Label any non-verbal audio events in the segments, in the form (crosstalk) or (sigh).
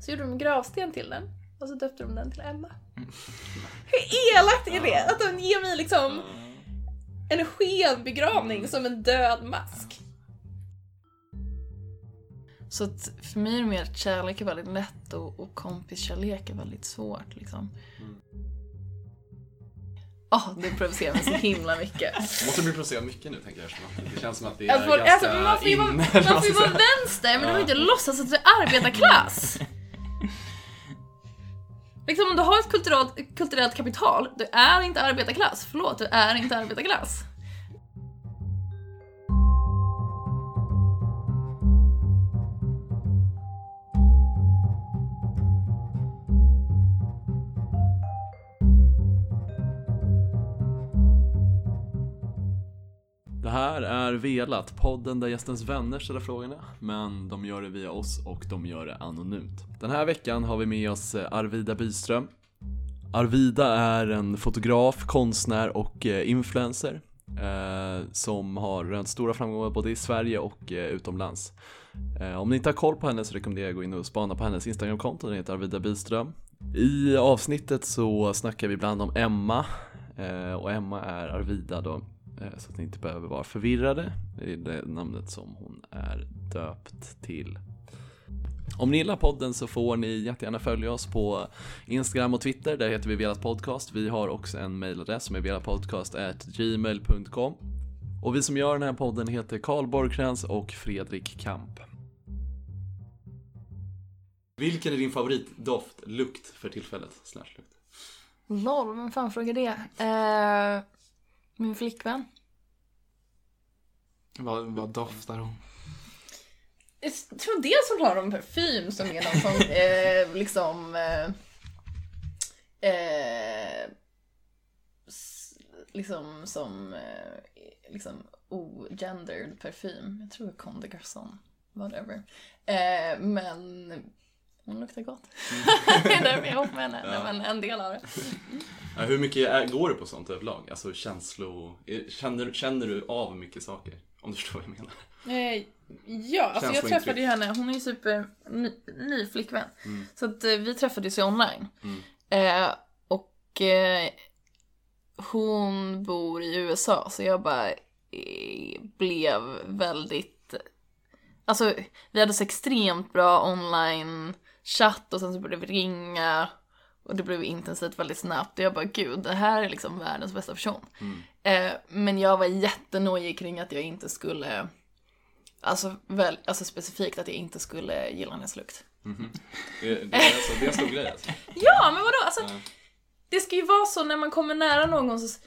Så gjorde de en gravsten till den. Och så döpte de den till Emma. Hur elakt är det? Att de ger mig liksom en skenbegravning som en död mask. Så att för mig är det mer att kärlek är väldigt lätt och, och kompiskärlek är väldigt svårt liksom. Åh, det provocerar mig så himla mycket. (laughs) Du måste bli provocerad mycket nu tänker jag. Det känns som att det är folk, ganska alltså, man får ju vara, man får ju vara vänster, men du får inte låtsas att du är arbetarklass. (laughs) Liksom om du har ett kulturellt, kulturellt kapital, du är inte arbetarklass. Förlåt, du är inte arbetarklass. Det här är Velat, podden där gästens vänner ställer frågorna, men de gör det via oss och de gör det anonymt. Den här veckan har vi med oss eh, Arvida Byström. Arvida är en fotograf, konstnär och eh, influencer eh, som har rönt stora framgångar både i Sverige och eh, utomlands. Eh, om ni inte har koll på henne så rekommenderar jag att gå in och spana på hennes Instagramkonto, den heter Arvida Byström. I avsnittet så snackar vi ibland om Emma eh, och Emma är Arvida då Eh, så att ni inte behöver vara förvirrade. Det är det namnet som hon är döpt till. Om ni gillar podden så får ni jättegärna följa oss på Instagram och Twitter. Där heter vi Velat Podcast. Vi har också en mailadress som är velatpodcast.gmail.com. Och vi som gör den här podden heter Karl Borgkrans och Fredrik Kamp. Vilken är din favoritdoft, lukt för tillfället? Slash lukt. Lol, vem fan frågar det? Uh min flickvän. Vad, vad doftar hon? Jag tror dels hon har en parfym som är någon som (laughs) eh, liksom eh, eh, liksom som eh, liksom ogendered parfym. Jag tror det är Comme des Garçons. Whatever. Eh, men hon luktar gott. är därför jag är ihop med henne. Nej, men en del av det. Ja, hur mycket går du på sånt överlag? Alltså känslo... Känner, känner du av mycket saker? Om du förstår vad jag menar. Eh, ja, alltså jag träffade ju henne, hon är ju super ny, ny flickvän. Så att eh, vi träffades ju online. Mm. Eh, och eh, hon bor i USA så jag bara eh, blev väldigt, alltså vi hade så extremt bra online chatt och sen så började vi ringa och det blev intensivt väldigt snabbt och jag bara gud det här är liksom världens bästa person. Eh, men jag var jättenojig kring att jag inte skulle, alltså, väl, alltså specifikt att jag inte skulle gilla hennes lukt. Det, det, är alltså, det är en stor grej alltså. (laughs) Ja, men vadå? Alltså, Ja. Det ska ju vara så när man kommer nära någon så...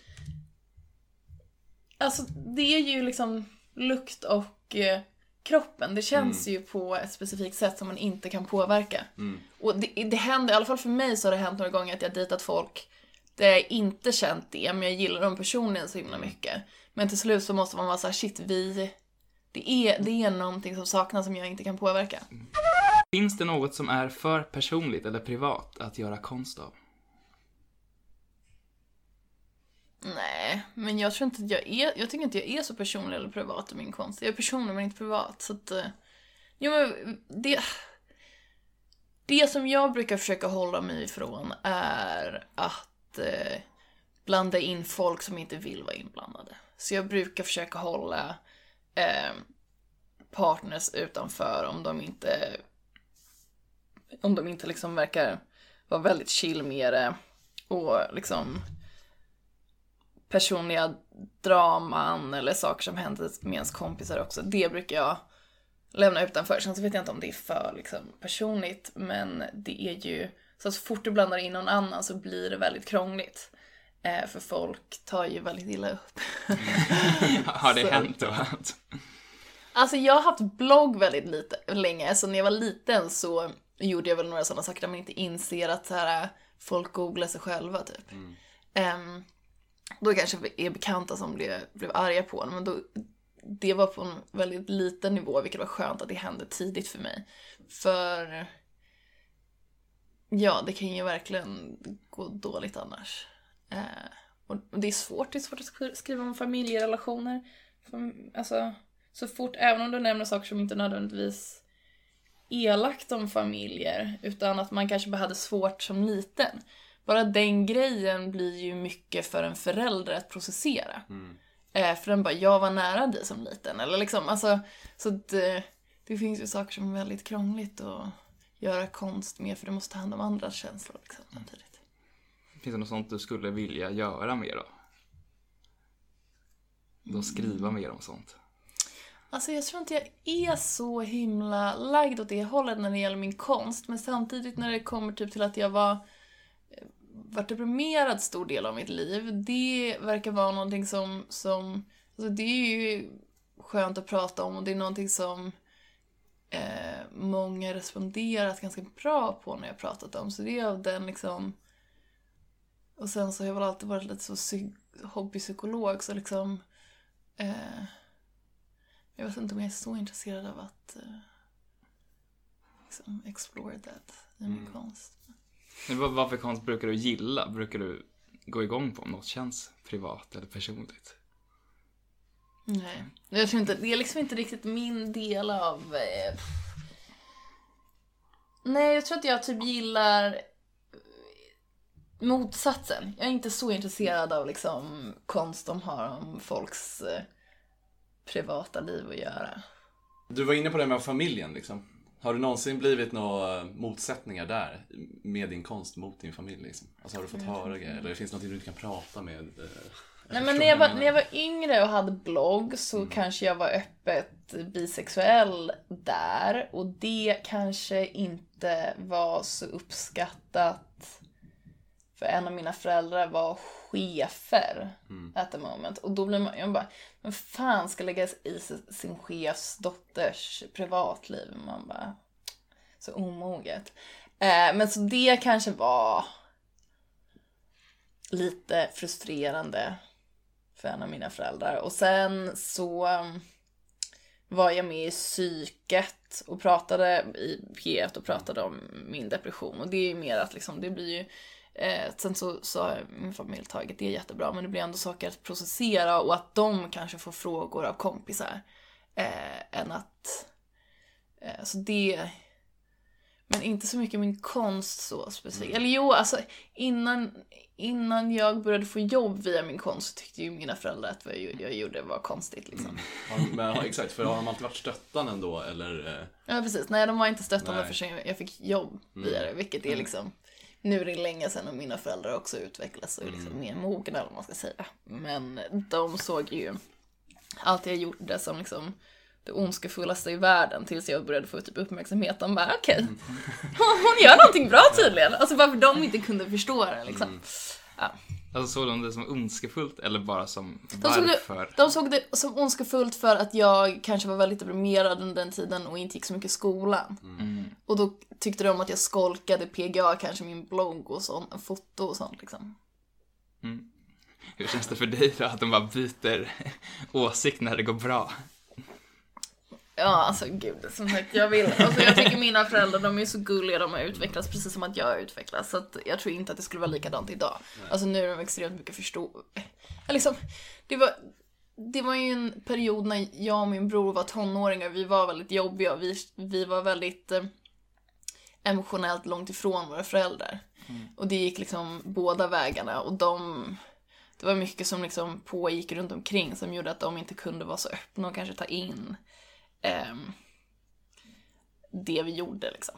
Alltså, det är ju liksom lukt och eh, kroppen. Det känns ju på ett specifikt sätt som man inte kan påverka. Mm. Och det, det händer, i alla fall för mig så har det hänt några gånger att jag dejtat folk där jag inte känt det, men jag gillar dem personligen så himla mycket. Men till slut så måste man vara så här, shit, vi... Det är, det är någonting som saknas som jag inte kan påverka. Finns det något som är för personligt eller privat att göra konst av? Nej, men jag tror inte att jag är, jag tycker inte jag är så personlig eller privat i min konst. Jag är personlig men inte privat, så att... Eh, jo men det... Det som jag brukar försöka hålla mig ifrån är att eh, blanda in folk som inte vill vara inblandade. Så jag brukar försöka hålla eh, partners utanför om de inte om de inte liksom verkar vara väldigt chill med det och liksom personliga draman eller saker som händer med ens kompisar också. Det brukar jag lämna utanför. Sen så vet jag inte om det är för liksom, personligt, men det är ju så att så fort du blandar in någon annan så blir det väldigt krångligt. Eh, för folk tar ju väldigt illa upp. (laughs) Har det Så- hänt då? Alltså jag har haft blogg väldigt lite, länge, så när jag var liten så gjorde jag väl några sådana saker där man inte inser att så här, folk googlar sig själva typ. Ehm, då kanske är bekanta som blev, blev arga på en, men då, det var på en väldigt liten nivå, vilket var skönt att det hände tidigt för mig. För ja, det kan ju verkligen gå dåligt annars. Eh, och det är svårt, det är svårt att skriva om familjerelationer. Alltså, så fort, även om du nämner saker som inte nödvändigtvis elakt om familjer, utan att man kanske bara hade svårt som liten. Bara den grejen blir ju mycket för en förälder att processera. Eh, för den bara, jag var nära dig som liten. Eller liksom, alltså, så att, eh, det finns ju saker som är väldigt krångligt att göra konst med, för du måste ta hand om andras känslor liksom, samtidigt. Finns det något sånt du skulle vilja göra mer då? Då skriva mer om sånt. Alltså jag tror inte jag är så himla lagd åt det hållet när det gäller min konst. Men samtidigt när det kommer typ till att jag var varit deprimerad stor del av mitt liv. Det verkar vara någonting som, som alltså det är ju skönt att prata om och det är någonting som eh, många responderat ganska bra på när jag pratat om. Så det är av den liksom och sen så har jag väl alltid varit lite så psy- hobbypsykolog så liksom eh, jag vet inte om jag är så intresserad av att eh, liksom explore that i min konst. Vad, vad för konst brukar du gilla? Brukar du gå igång på om något känns privat eller personligt? Nej, jag tror inte, det är liksom inte riktigt min del av... Eh... Nej, jag tror att jag typ gillar eh, motsatsen. Jag är inte så intresserad av liksom konst som har om folks eh, privata liv att göra. Du var inne på det med familjen liksom. Har det någonsin blivit några motsättningar där med din konst mot din familj? Liksom? Alltså har du fått höra grejer? Eller finns det någonting du inte kan prata med? eh, Nej men när jag, var, när jag var yngre och hade blogg så kanske jag var öppet bisexuell där och det kanske inte var så uppskattat för en av mina föräldrar var chefer at the moment och då blir man, jag bara, men fan ska lägga i sin chefs dotters privatliv? Man bara, så omoget. Eh, men så det kanske var lite frustrerande för en av mina föräldrar. Och sen så um, var jag med i psyket och pratade i P1 och pratade om min depression. Och det är ju mer att liksom, det blir ju Eh, sen så, så har min familj tagit det jättebra men det blir ändå saker att processera och att de kanske får frågor av kompisar. Eh, än att... Eh, så det... Men inte så mycket min konst så specifikt. Eller jo, alltså innan, innan jag började få jobb via min konst så tyckte ju mina föräldrar att vad jag, jag gjorde var konstigt liksom. (laughs) Har, men, exakt, för har de alltid varit stöttande ändå eller? eh, Ja precis, nej de var inte stöttande Nej. för jag fick jobb via det, vilket är liksom nu är det länge sedan och mina föräldrar också utvecklats och är liksom mer mogna eller vad man ska säga. Men de såg ju allt jag gjorde som liksom det ondskefullaste i världen tills jag började få typ uppmärksamhet. De bara okej, hon gör någonting bra (laughs) tydligen. Alltså varför de inte kunde förstå det liksom. Ja. Alltså såg de det som ondskefullt eller bara som De såg, det, varför? de såg det som ondskefullt för att jag kanske var väldigt deprimerad under den tiden och inte gick så mycket i skolan. Mm. Och då tyckte de att jag skolkade PGA, kanske min blogg och sånt, foto och sånt liksom. Hur känns det för dig då att de bara byter åsikt när det går bra? Ja, alltså gud, som sagt, jag vill, (laughs) alltså jag tycker mina föräldrar, de är så gulliga, de har utvecklats precis som att jag har utvecklats, så att jag tror inte att det skulle vara likadant idag. Alltså nu är de extremt mycket förstå... Ja, liksom, det var, det var ju en period när jag och min bror var tonåringar, vi var väldigt jobbiga, vi, vi var väldigt eh, emotionellt långt ifrån våra föräldrar. Och det gick liksom båda vägarna och de det var mycket som liksom pågick runt omkring som gjorde att de inte kunde vara så öppna och kanske ta in ehm, det vi gjorde liksom.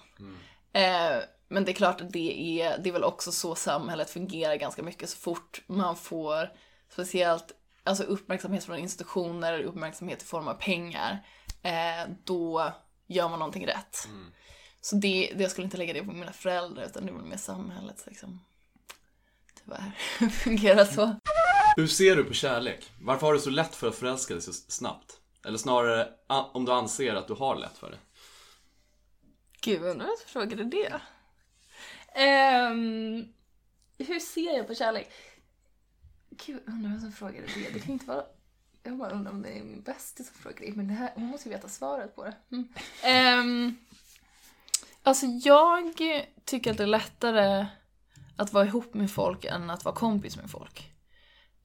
Eh, men det är klart att det är, det är väl också så samhället fungerar ganska mycket så fort man får speciellt alltså uppmärksamhet från institutioner, uppmärksamhet i form av pengar, eh, då gör man någonting rätt. Så det, det, jag skulle inte lägga det på mina föräldrar utan det var mer samhället liksom. Tyvärr (laughs) fungerar så. Hur ser du på kärlek? Varför har du så lätt för att förälska dig så snabbt? Eller snarare om du anser att du har lätt för det? Gud, undrar vem som frågade det? Um, hur ser jag på kärlek? Gud, undrar vem som frågade det? Det kan ju inte vara... Jag bara undrar om det är min bästis som frågar det. Men det här, hon måste ju veta svaret på det. Mm. Um, alltså jag tycker att det är lättare att vara ihop med folk än att vara kompis med folk.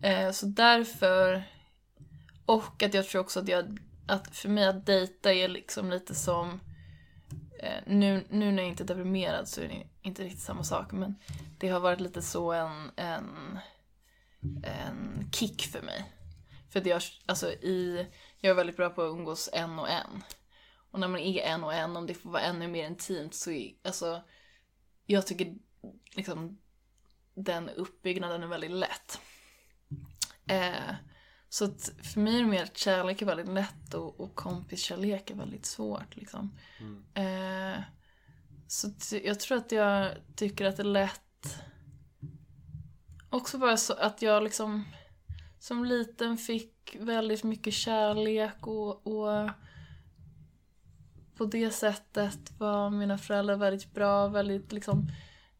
Uh, så därför... Och att jag tror också att jag... Att för mig att dejta är liksom lite som eh, nu, nu när jag inte är deprimerad så är det inte riktigt samma sak men det har varit lite så en, en, en kick för mig. För att jag, alltså i, jag är väldigt bra på att umgås en och en. Och när man är en och en, om det får vara ännu mer intimt så är, alltså, jag tycker liksom den uppbyggnaden är väldigt lätt. Eh, så att för mig är det mer att kärlek är väldigt lätt och, och kompiskärlek är väldigt svårt. Liksom. Eh, så jag tror att jag tycker att det är lätt också bara så att jag liksom som liten fick väldigt mycket kärlek och, och på det sättet var mina föräldrar väldigt bra, väldigt liksom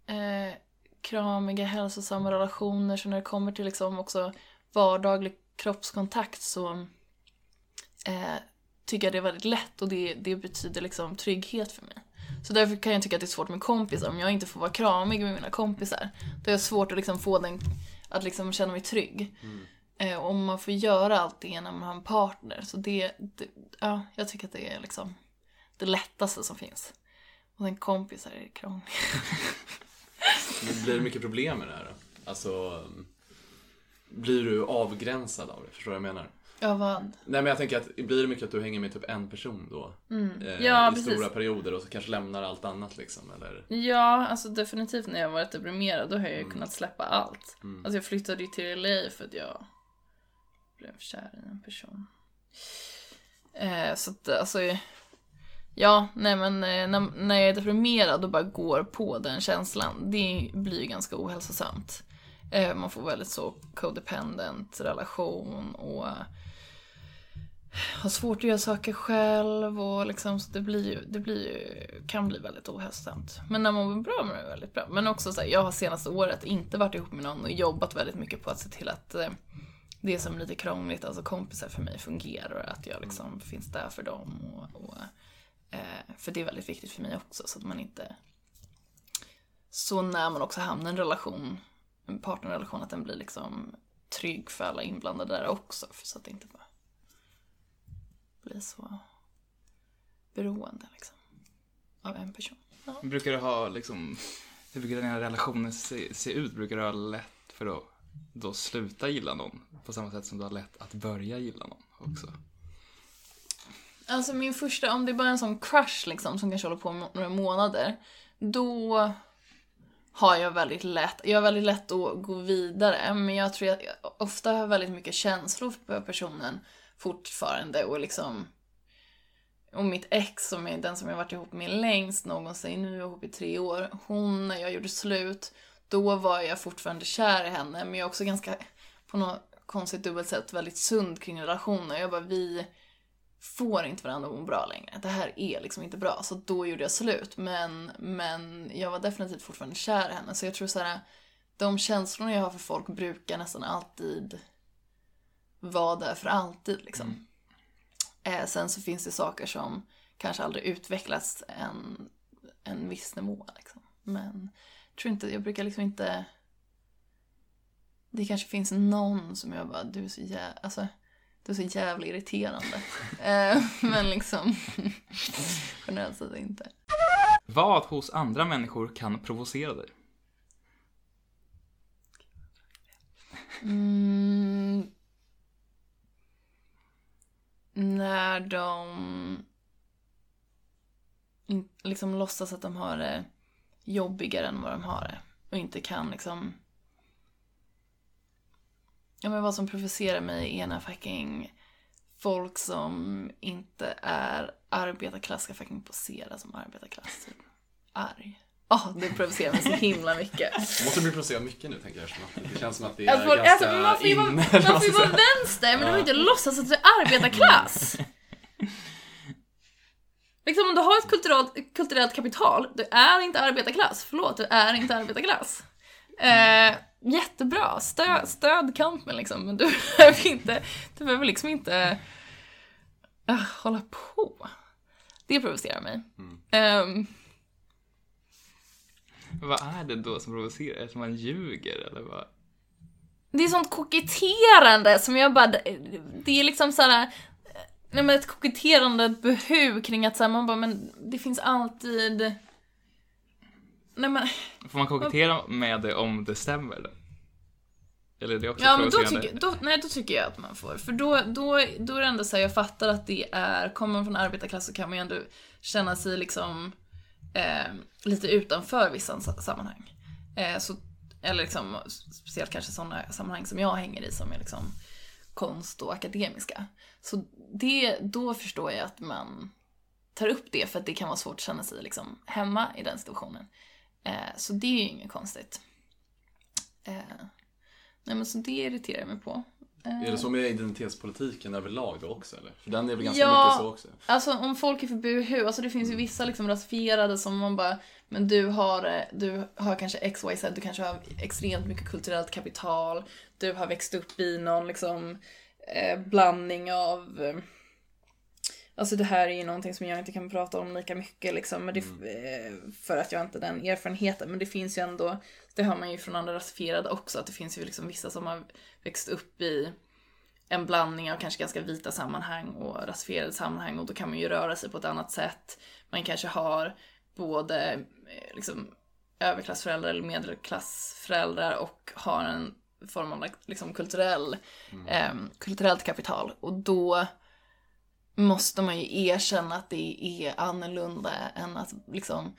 eh, kramiga, hälsosamma relationer. Så när det kommer till liksom också vardaglig kroppskontakt så eh, tycker jag det är väldigt lätt och det, det betyder liksom trygghet för mig. Så därför kan jag tycka att det är svårt med kompisar. Om jag inte får vara kramig med mina kompisar, då är det svårt att liksom få den, att liksom känna mig trygg. Eh, och om man får göra allt det när man har en partner, så det, det, ja, jag tycker att det är liksom det lättaste som finns. Och en kompis är krånglig. (laughs) Men Blir det mycket problem med det här då? Alltså, blir du avgränsad av det? Förstår du vad jag menar? Ja, vad? Nej men jag tänker att blir det mycket att du hänger med typ en person då? Eh, Mm. Ja, I precis. stora perioder och så kanske lämnar allt annat liksom, eller? Ja, alltså definitivt när jag varit deprimerad, då har jag ju kunnat släppa allt. Alltså jag flyttade ju till LA för att jag blev kär i en person. Eh, så att alltså, ja, nej men eh, när, när jag är deprimerad och bara går på den känslan, det blir ju ganska ohälsosamt. Eh, man får väldigt så codependent relation och har svårt att göra saker själv och liksom, så det blir ju, det blir ju, kan bli väldigt ohälsosamt. Men när man mår bra mår det väldigt bra. Men också så här, jag har senaste året inte varit ihop med någon och jobbat väldigt mycket på att se till att eh, det som är lite krångligt, alltså kompisar för mig fungerar och att jag liksom finns där för dem. Och, och, eh, för det är väldigt viktigt för mig också så att man inte... Så när man också hamnar i en relation, partnerrelation, att den blir liksom trygg för alla inblandade där också. För så att det inte bara blir så beroende liksom, av en person. Ja. Brukar du ha liksom, hur brukar dina relationer se, se ut? Brukar du ha lätt för att då sluta gilla någon? På samma sätt som du har lätt att börja gilla någon också. Alltså min första, om det är bara en sån crush liksom som kanske håller på några månader, då har jag väldigt lätt, jag har väldigt lätt att gå vidare men jag tror jag ofta har väldigt mycket känslor för personen fortfarande och liksom och mitt ex som är den som jag varit ihop med längst någonsin, nu är jag ihop i tre år, hon när jag gjorde slut, då var jag fortfarande kär i henne men jag är också ganska, på något konstigt dubbelt sätt, väldigt sund kring relationer. Jag bara, vi får inte varandra att må bra längre. Det här är liksom inte bra. Så då gjorde jag slut. Men, men jag var definitivt fortfarande kär i henne. Så jag tror så här, de känslorna jag har för folk brukar nästan alltid vara där för alltid liksom. Eh, sen så finns det saker som kanske aldrig utvecklas en, en viss nivå liksom. Men jag tror inte, jag brukar liksom inte det kanske finns någon som jag bara, du är så jävla, alltså, du är så jävla irriterande. (laughs) eh, men liksom, (laughs) generellt sett inte. Vad hos andra människor kan provocera dig? Mm, när de liksom låtsas att de har det jobbigare än vad de har det. Och inte kan liksom... Ja men vad som provocerar mig är när fucking folk som inte är arbetarklass ska fucking posera som arbetarklass. Typ. Arg. Åh, det provocerar mig så himla mycket. Du (laughs) måste bli provocerad mycket nu tänker jag. Det känns som att det är folk, ganska alltså, man får ju vara, man får ju jag vara vänster, men du Ja. får inte låtsas att du är arbetarklass. (laughs) Liksom om du har ett kulturellt, kulturellt kapital, du är inte arbetarklass. Förlåt, du är inte arbetarklass. Eh, jättebra, Stö, stöd kampen liksom, men du behöver inte, du behöver liksom inte uh, hålla på. Det provocerar mig. Ehm, Vad är det då som provocerar? Är det som man ljuger eller vad? Det är sånt koketterande som jag bara, det är liksom såhär, nej men ett koketterande, ett behu kring att så här, man bara, men det finns alltid... Nej men, Får man kokettera med det om det stämmer? Eller är det också ja men då tycker, då, nej, då tycker jag att man får. För då, då, då är det ändå så här, jag fattar att det är, kommer man från arbetarklass så kan man ju ändå känna sig liksom eh, lite utanför vissa sammanhang. Eh, så, eller liksom, speciellt kanske sådana sammanhang som jag hänger i som är liksom konst och akademiska. Så det, då förstår jag att man tar upp det för att det kan vara svårt att känna sig liksom hemma i den situationen. Eh, så det är ju inget konstigt. Eh, nej men så det irriterar jag mig på. Eh, Är det så med identitetspolitiken överlag då också eller? För den är väl ganska Ja. mycket så också? Alltså om folk är för buhu, alltså det finns ju vissa liksom rasifierade som man bara, men du har, eh, du har kanske XYZ, du kanske har extremt mycket kulturellt kapital, du har växt upp i någon liksom eh, blandning av eh, Alltså det här är ju någonting som jag inte kan prata om lika mycket liksom, men det, eh, för att jag inte har den erfarenheten. Men det finns ju ändå, det hör man ju från andra rasifierade också, att det finns ju liksom vissa som har växt upp i en blandning av kanske ganska vita sammanhang och rasifierade sammanhang och då kan man ju röra sig på ett annat sätt. Man kanske har både eh, liksom, överklassföräldrar eller medelklassföräldrar och har en form av liksom, kulturell, eh, kulturellt kapital. Och då måste man ju erkänna att det är annorlunda än att liksom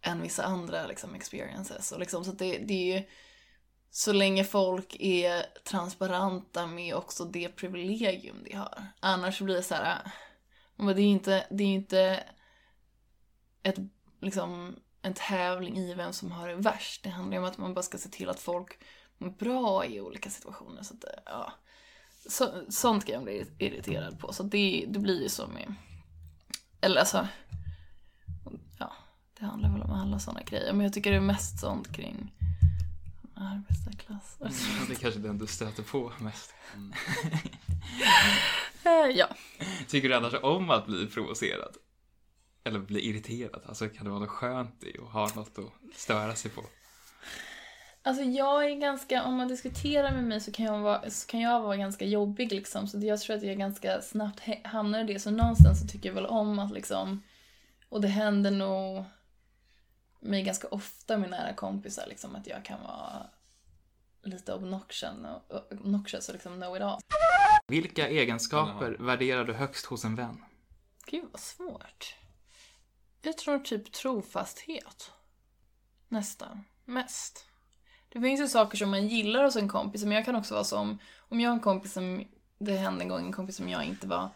än vissa andra liksom experiences. Och liksom, så att det, det är ju så länge folk är transparenta med också det privilegium de har. Annars blir det så här, men det är ju inte, det är inte ett, liksom, en tävling i vem som har det värst. Det handlar ju om att man bara ska se till att folk mår bra i olika situationer. Så att, ja så, sånt kan jag bli irriterad på. Så det, det blir ju så med, eller alltså, ja, det handlar väl om alla sådana grejer. Men jag tycker det är mest sånt kring arbetarklass. Det är kanske den du stöter på mest. Eh, ja. Tycker du annars om att bli provocerad? Eller bli irriterad? Alltså kan det vara något skönt i att ha något att störa sig på? Alltså jag är ganska, om man diskuterar med mig så kan jag vara, kan jag vara ganska jobbig liksom. Så jag tror att jag ganska snabbt hamnar i det. Så någonstans så tycker jag väl om att liksom, och det händer nog mig ganska ofta med nära kompisar liksom att jag kan vara lite obnoxious och, obnoxious och liksom know it all. Vilka egenskaper värderar du högst hos en vän? Gud vad svårt. Jag tror typ trofasthet. Nästan. Mest. Det finns ju saker som man gillar hos en kompis, men jag kan också vara som, om jag har en kompis som, det hände en gång en kompis som jag inte var,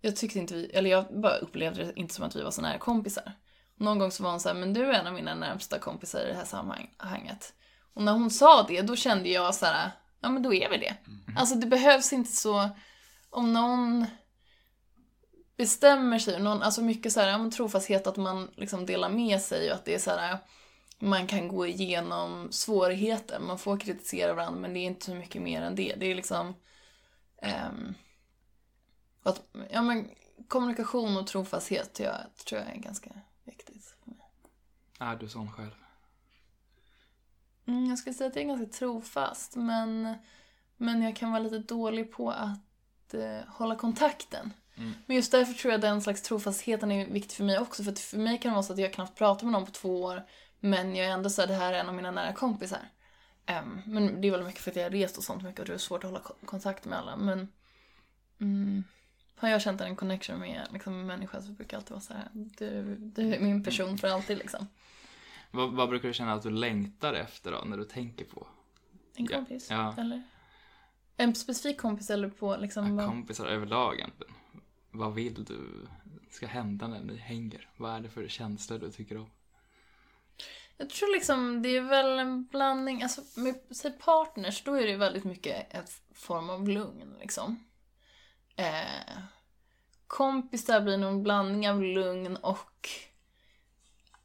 jag tyckte inte vi, eller jag bara upplevde det inte som att vi var så nära kompisar. Någon gång så var hon så här, men du är en av mina närmsta kompisar i det här sammanhanget. Och när hon sa det, då kände jag så här, ja men då är vi det. Alltså det behövs inte så, om någon bestämmer sig, någon, alltså mycket så här, ja, men trofasthet att man liksom delar med sig och att det är så här, man kan gå igenom svårigheter, man får kritisera varandra men det är inte så mycket mer än det. Det är liksom ehm, att, ja men kommunikation och trofasthet jag, tror jag är ganska viktigt. för mig. Är du sån själv? Mm, jag skulle säga att jag är ganska trofast men, men jag kan vara lite dålig på att eh, hålla kontakten. Mm. Men just därför tror jag den slags trofastheten är viktig för mig också. För för mig kan det vara så att jag knappt pratar med någon på två år men jag är ändå så här, det här är en av mina nära kompisar. Ehm, men det är väl mycket för att jag har rest och sånt mycket och det är svårt att hålla ko- kontakt med alla. Men mm, har jag känt en connection med liksom, en människa så brukar jag alltid vara så här, du, du är min person för alltid liksom. Vad, vad brukar du känna att du längtar efter då, när du tänker på En Ja, kompis, ja. eller? En specifik kompis eller på liksom... vad- kompisar överlag egentligen? Vad vill du ska hända när ni hänger? Vad är det för känslor du tycker om? Jag tror liksom det är väl en blandning, alltså med säg partners då är det väldigt mycket en form av lugn liksom. Eh, kompisar blir nog en blandning av lugn och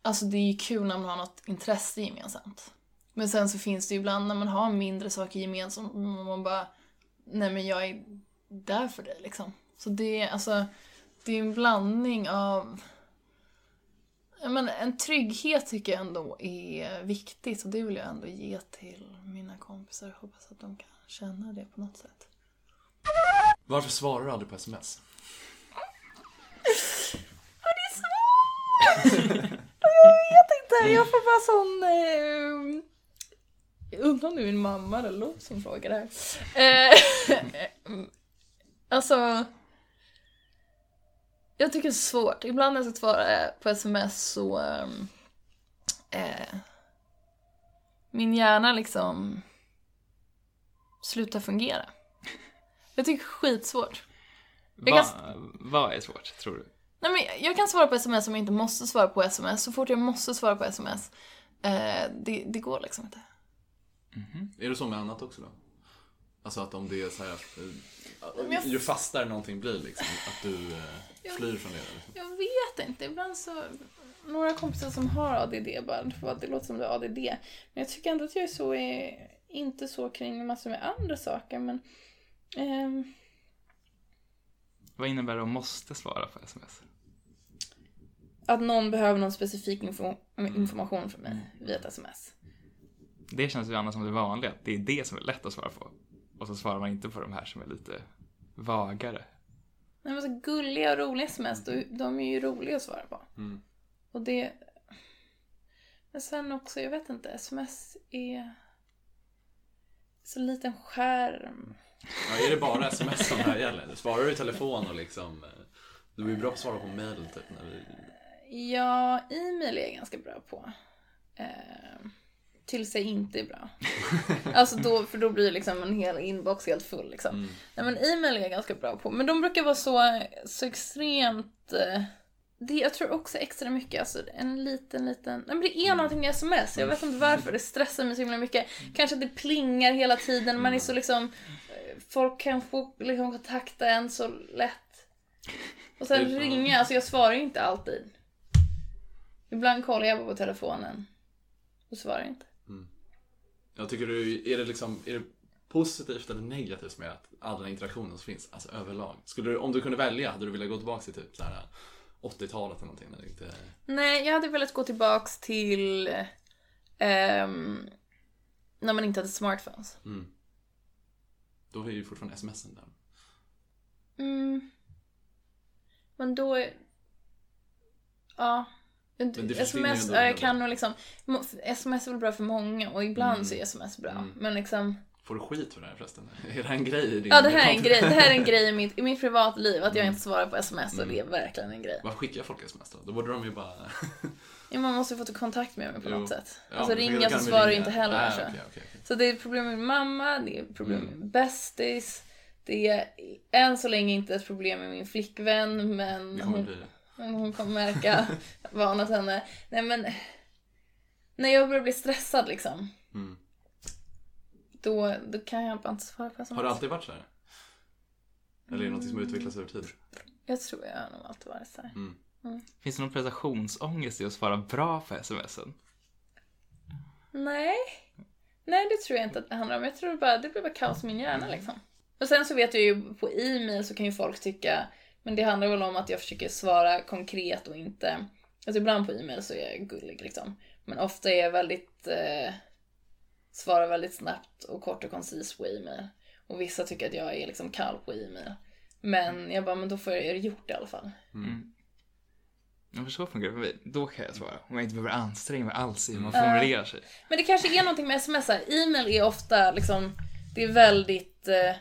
Alltså det är ju kul när man har något intresse gemensamt. Men sen så finns det ju ibland när man har mindre saker gemensamt och man bara Nej men jag är där för dig liksom. Så det är alltså Det är en blandning av men en trygghet tycker jag ändå är viktigt och det vill jag ändå ge till mina kompisar. Jag hoppas att de kan känna det på något sätt. Varför svarar du aldrig på sms? Inte, (laughs) jag får bara sån... Eh, jag undrar om det är min mamma eller Lo som frågar det här. Eh, (laughs) alltså... Jag tycker det är svårt. Ibland när jag ska svara på sms så... Eh, min hjärna liksom slutar fungera. Jag tycker det är skitsvårt. Jag Va, kan- vad är svårt, tror du? Nej, men jag kan svara på sms om jag inte måste svara på sms. Så fort jag måste svara på sms, eh, det, det går liksom inte. Är det så med annat också då? Alltså att om det är så här, eh, jag- ju fastare någonting blir liksom, att du eh, flyr från det. Liksom. Jag vet inte, ibland så... Några kompisar som har ADD bara, "Det får- det låter som du har ADD. Men jag tycker ändå att jag är så, eh, inte så kring massor med andra saker, men... ehm, Vad innebär det att måste svara på sms? att någon behöver någon specifik info, information från mig via ett sms. Det känns ju annars som det vanliga, att det är det som är lätt att svara på. Och så svarar man inte på de här som är lite vagare. Nej, men så gulliga och roliga sms, de, de är ju roliga att svara på. Mm. Och det... Men sen också, jag vet inte, sms är... Så liten skärm. Ja, är det bara sms som det här gäller? Svarar du i telefon och liksom, eh, du är ju bra på att svara på mail typ. När vi... Ja, e-mail är jag ganska bra på. Eh, tills jag inte är bra. (laughs) Alltså då, för då blir liksom en hel inbox helt full liksom. Mm. Nej men e-mail är jag ganska bra på. Men de brukar vara så, så extremt... eh, Det, jag tror också extra mycket, alltså en liten, liten... Nej men det är någonting med sms, jag vet inte varför, det stressar mig så himla mycket. Kanske att det plingar hela tiden, man är så liksom... eh, Folk kan få liksom kontakta en så lätt. Och sen ringa, alltså jag svarar ju inte alltid. Ibland kollar jag på telefonen. Och svarar inte. Jag tycker du, är det liksom, är det positivt eller negativt med att all den interaktionen som finns, alltså överlag? Skulle du, om du kunde välja, hade du velat gå tillbaka till typ så här 80-talet eller någonting? Det inte... Nej, jag hade velat gå tillbaks till ehm, när man inte hade smartphones. Mm. Då är ju fortfarande smsen där. Mm. Men då är... Ja. Men Sms, ändå ja, jag kan nog liksom... Sms är väl bra för många och ibland Mm. så är sms bra. Mm. Men liksom... Får du skit för det här förresten? (laughs) Är det här en grej i din Ja, det här är en grej. Det här är en (laughs) grej i mitt, i mitt privatliv. Att jag inte svarar på sms och Mm. det är verkligen en grej. Varför skickar folk sms då? Då borde de ju bara... (laughs) Ja, man måste ju få ta kontakt med mig på Jo. något sätt. Ja, alltså då ringa så svarar jag inte heller. Nej, så. okej, okej, okej. Så det är problem med mamma, det är problem Mm. med bästis. Det är än så länge inte ett problem med min flickvän men Det kommer hon, bli det. Men hon kommer märka (laughs) varnat henne. Nej men, när jag börjar bli stressad liksom, Mm. då, då kan jag bara inte svara på Har sms. det alltid varit så här? Eller är det något som har utvecklats över tid? Jag tror jag har nog alltid varit så här. Mm. Finns det någon prestationsångest i att svara bra på smsen? Nej. Nej, det tror jag inte att det handlar om. Jag tror bara, det blir bara kaos i min hjärna liksom. Och sen så vet jag ju på e-mail så kan ju folk tycka, men det handlar väl om att jag försöker svara konkret och inte, alltså ibland på e-mail så är jag gullig liksom. Men ofta är jag väldigt, eh, svarar väldigt snabbt och kort och koncis på e-mail. Och vissa tycker att jag är liksom kall på e-mail. Men jag bara, men då får jag det gjort i alla fall. Ja, för så funkar det. Då kan jag svara. Om jag inte behöver anstränga mig alls i hur man Mm. formulerar sig. Men det kanske är någonting med sms. E-mail är ofta liksom, det är väldigt, eh,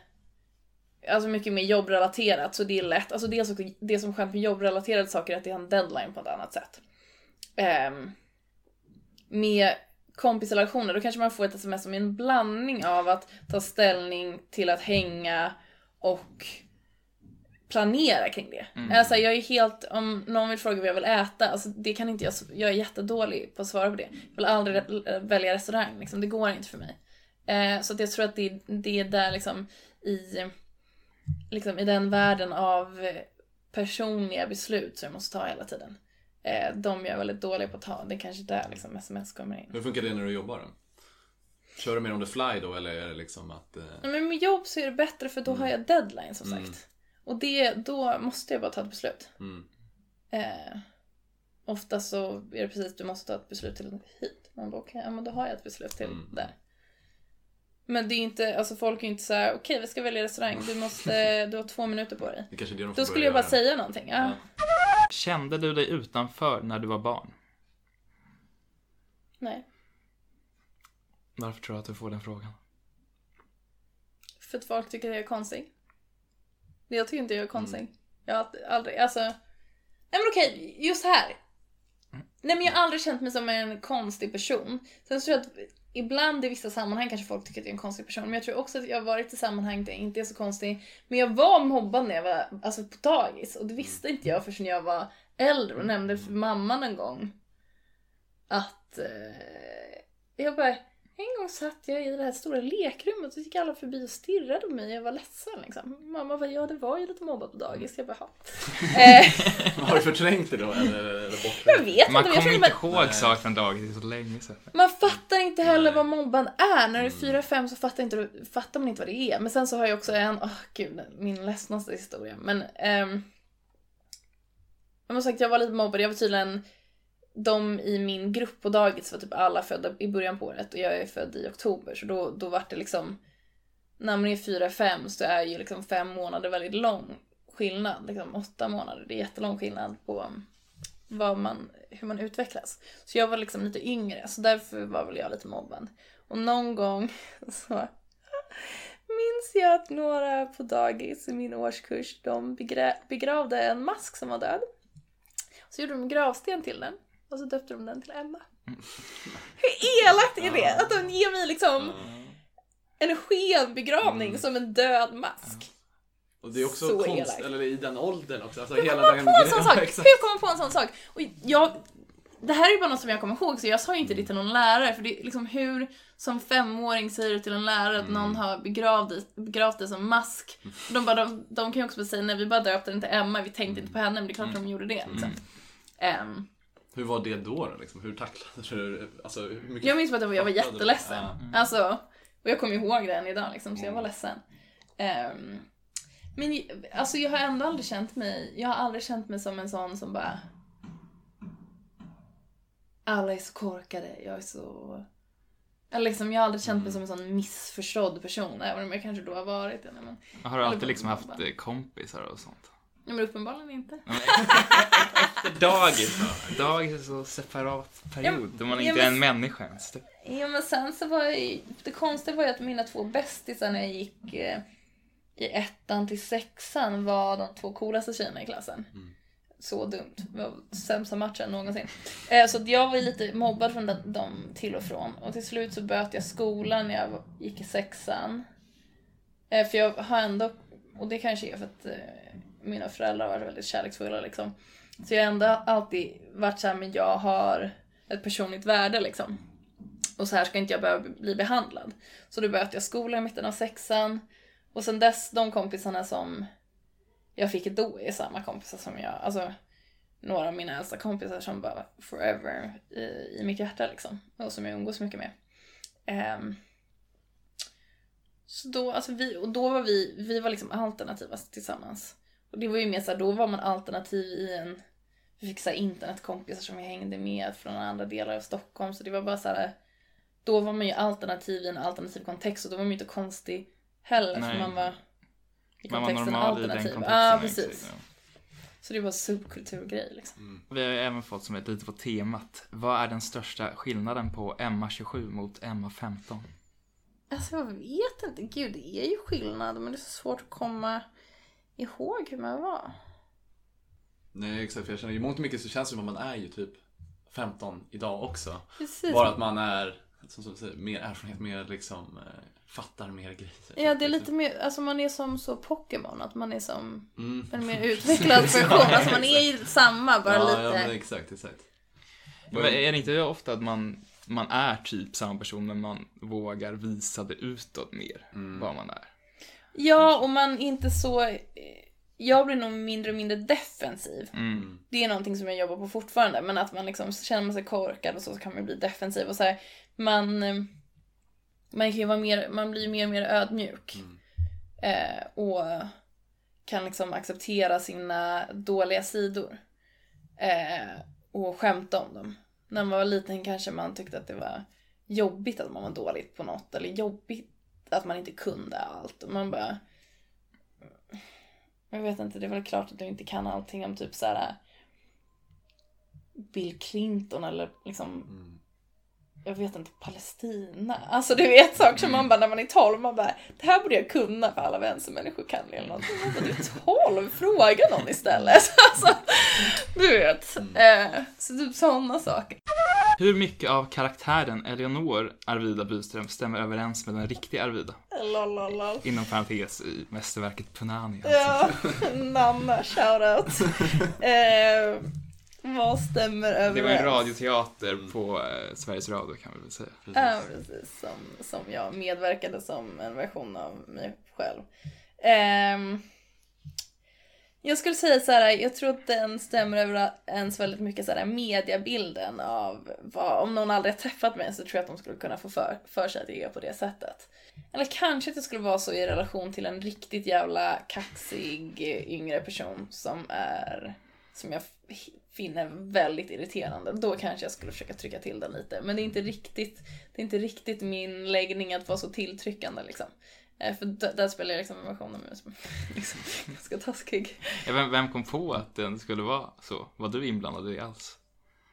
alltså mycket mer jobbrelaterat så det är lätt. Alltså dels också, det som är skönt med jobbrelaterade saker är att det har en deadline på ett annat sätt. Ehm, med kompisrelationer, då kanske man får ett sms som är en blandning av att ta ställning till att hänga och planera kring det. Alltså jag är helt, om någon vill fråga vad jag vill äta, alltså det kan inte jag, jag är jättedålig på att svara på det. Jag vill aldrig re- välja restaurang, liksom, det går inte för mig. Eh, så att jag tror att det, det är där liksom i, liksom i den världen av personliga beslut som jag måste ta hela tiden. Eh, de är jag väldigt dålig på att ta, det är kanske där liksom sms kommer in. Hur funkar det när du jobbar då? Kör du mer on the fly då eller är det liksom att... Eh... Men med jobb så är det bättre för då har jag deadline som sagt. Och det, då måste jag bara ta ett beslut. Mm. Eh, ofta så är det precis, du måste ta ett beslut till hit. Man bara okej, ja, men då har jag ett beslut till Mm. där. Men det är inte, alltså folk är inte så här: okej vi ska välja restaurang, du måste, (laughs) du har två minuter på dig. Det kanske är det de får Då skulle jag bara göra. säga någonting. Ja. Kände du dig utanför när du var barn? Nej. Varför tror du att du får den frågan? För att folk tycker att jag är konstig. Jag tycker inte jag är konstig. Jag har aldrig, alltså... Nej men okej, just här. Nej men jag har aldrig känt mig som en konstig person. Sen så tror jag att ibland i vissa sammanhang kanske folk tycker att jag är en konstig person. Men jag tror också att jag har varit i sammanhang där jag inte är så konstig. Men jag var mobbad när jag var alltså, på dagis. Och det visste inte jag förrän jag var äldre och nämnde för mamman en gång. Att... Eh, jag bara... En gång satt jag i det här stora lekrummet och så gick alla förbi och stirrade på mig och jag var ledsen liksom. Mamma bara, ja det var ju lite mobbat på dagis. Jag bara, "Ja." (laughs) eh, (laughs) Har du förträngt det då eller, eller bort jag vet Man inte, jag kommer inte ihåg saker från dagis, det är så länge sedan. man fattar inte heller vad mobbad är. När du är fyra fem så fattar, inte, fattar man inte vad det är. Men sen så har jag också en, åh gud, min ledsnaste historia. Men, ehm, jag måste sagt, jag var lite mobbad. Jag var tydligen, de i min grupp på dagis var typ alla födda i början på året och jag är född i oktober. Så då, då var det liksom, när man är fyra fem så är ju liksom fem månader väldigt lång skillnad. Liksom åtta månader, det är jättelång skillnad på vad man, hur man utvecklas. Så jag var liksom lite yngre, så därför var väl jag lite mobbad. Och någon gång (laughs) så minns jag att några på dagis i min årskurs, de begra- begravde en mask som var död. Så gjorde de en gravsten till den och så döpte de den till Emma. Hur elakt är det? Att de ger mig liksom en skenbegravning som en död mask. Och det är också Så konst, elakt. eller i den åldern också. Alltså Hur hela kommer man på en sån sak? (laughs) Hur kommer man på en sån sak? Och jag, det här är ju bara något som jag kommer ihåg, så jag sa ju inte det till någon lärare, för det är liksom hur som femåring säger du till en lärare att någon har begravt begravt dig som mask. Och de, bara, de, de kan ju också bara säga nej vi bara döpte den till Emma, vi tänkte inte på henne, men det är klart de gjorde det. Liksom. Ehm, Hur var det då? då liksom? Hur tacklade du Alltså hur mycket jag minns bara att jag var jätteledsen. Ja. Alltså, och jag kommer ihåg det än idag liksom, så jag var ledsen. Ehm, men alltså jag har ändå aldrig känt mig, jag har aldrig känt mig som en sån som bara alla är så korkade, jag är så... Eller liksom, jag har aldrig känt mig som en sån missförstådd person, även om jag kanske då har varit det. Men, Har du alltid liksom haft eh, kompisar och sånt? Men uppenbarligen inte. Efter (laughs) dagis då? Dagis är så separat period, då man ja, inte är men- en människa ens. Ja men sen så var jag det konstiga var ju att mina två bästisar när jag gick eh, i ettan till sexan var de två coolaste tjejerna i klassen. Så dumt. Det var sämsta matchen någonsin. Eh, så jag var lite mobbad från de- dem till och från. Och till slut så böt jag skolan när jag gick i sexan. Eh, för jag har ändå, och det kanske är för att mina föräldrar har varit väldigt kärleksfulla liksom. Så jag har ändå alltid varit såhär, men jag har ett personligt värde liksom. Och så här ska inte jag behöva bli behandlad. Så då böt jag skolan i mitten av sexan. Och sen dess, de kompisarna som jag fick då är samma kompisar som jag, alltså några av mina äldsta kompisar som bara forever i, i mitt hjärta liksom. Och som jag umgås mycket med. Um, så då, alltså vi, och då var vi, vi var liksom alternativa tillsammans. Och det var ju mer såhär, då var man alternativ i en, vi fick såhär internetkompisar som vi hängde med från andra delar av Stockholm. Så det var bara så här. då var man ju alternativ i en alternativ kontext och då var man ju inte konstig heller för Nej. man var i Man var kontexten normal i den alternativ. kontexten. Ja, exakt, precis. ja. Så det var subkulturgrej liksom. Vi har ju även fått som ett lite på temat. Vad är den största skillnaden på MA27 mot MA15? Alltså jag vet inte, gud det är ju skillnad men det är så svårt att komma ihåg hur man var. Nej exakt, för jag känner i mångt och mycket så känns det som att man är ju typ 15 idag också. Precis. Bara att man är, som du säger, mer erfarenhet, mer liksom eh, fattar mer grejer. Ja det är lite mer, alltså man är som så Pokémon, att man är som Mm. en mer utvecklad (laughs) version. Alltså man är ju samma, bara ja, lite. Ja, men exakt, exakt. Men är det inte ofta att man, man är typ samma person men man vågar visa det utåt mer vad man är? Ja, och man är inte så... Jag blir nog mindre och mindre defensiv. Mm. Det är någonting som jag jobbar på fortfarande. Men att man liksom, känner man sig korkad och så, så kan man bli defensiv. Och så här, man, eh, man, kan ju vara mer, man blir mer och mer ödmjuk. Eh, och kan liksom acceptera sina dåliga sidor. Eh, och skämta om dem. När man var liten kanske man tyckte att det var jobbigt att man var dåligt på något. Eller jobbigt att man inte kunde allt. Och man bara... Jag vet inte, det är väl klart att du inte kan allting om typ så här Bill Clinton eller liksom jag vet inte, Palestina. Alltså du vet saker som man bara när man är 12, man bara det här borde jag kunna för alla vänstermänniskor kan det eller. Man bara, du är 12, fråga någon istället. (laughs) Alltså, du vet. Eh, så typ sådana saker. Hur mycket av karaktären Eleonor Arvida Byström stämmer överens med den riktiga Arvida? Lalalala. Inom parentes i mästerverket Punani. Ja, Nanna, shoutout. (laughs) Eh, vad stämmer överens? Det var en radioteater på eh, Sveriges Radio kan vi väl säga. Ja, precis. Som, som jag medverkade som en version av mig själv. Ehm, jag skulle säga så här, jag tror att den stämmer överens väldigt mycket så här mediabilden av vad, om någon aldrig har träffat mig så tror jag att de skulle kunna få för, för sig att jag är på det sättet. Eller kanske att det skulle vara så i relation till en riktigt jävla kaxig yngre person som är, som jag finner väldigt irriterande. Då kanske jag skulle försöka trycka till den lite. Men det är inte riktigt, det är inte riktigt min läggning att vara så tilltryckande liksom. Eh, För där spelar jag liksom en version av mig som (laughs) liksom, ganska taskig. Ja, Vem, vem kom på att den skulle vara så? Var du inblandad i alls?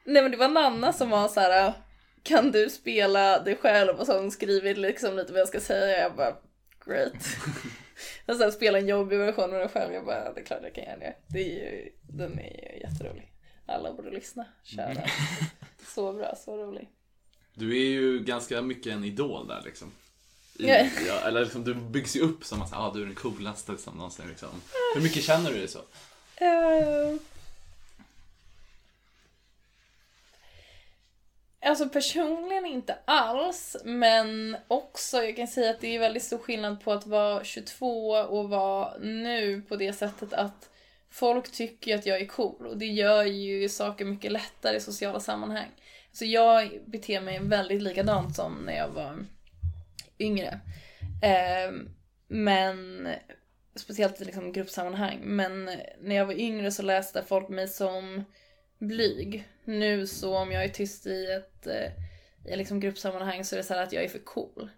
Nej men det var Nanna som var så här. Kan du spela dig själv? Och så har hon skrivit liksom lite vad jag ska säga. Jag bara, great. (laughs) Och sen spela en jobbig version av mig själv. Jag bara, det är klart jag kan göra det. det är ju, den är ju jätterolig. Alla borde lyssna. Köra. (laughs) Så bra, så rolig. Du är ju ganska mycket en idol där liksom. I, Ja. eller liksom, du byggs ju upp som att ah, du är den coolaste som någonsin liksom. Hur mycket känner du dig så? Eh, Alltså personligen inte alls, men också jag kan säga att det är väldigt stor skillnad på att vara 22 och vara nu på det sättet att folk tycker att jag är cool och det gör ju saker mycket lättare i sociala sammanhang. Så jag beter mig väldigt likadant som när jag var yngre. Ehm, men speciellt i liksom gruppsammanhang. Men när jag var yngre så läste folk mig som blyg. Nu så om jag är tyst i ett eh, i liksom gruppsammanhang så är det så här att jag är för cool.